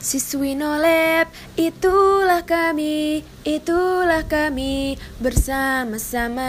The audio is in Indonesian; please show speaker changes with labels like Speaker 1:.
Speaker 1: Siswi Nolep, itulah kami, itulah kami bersama-sama.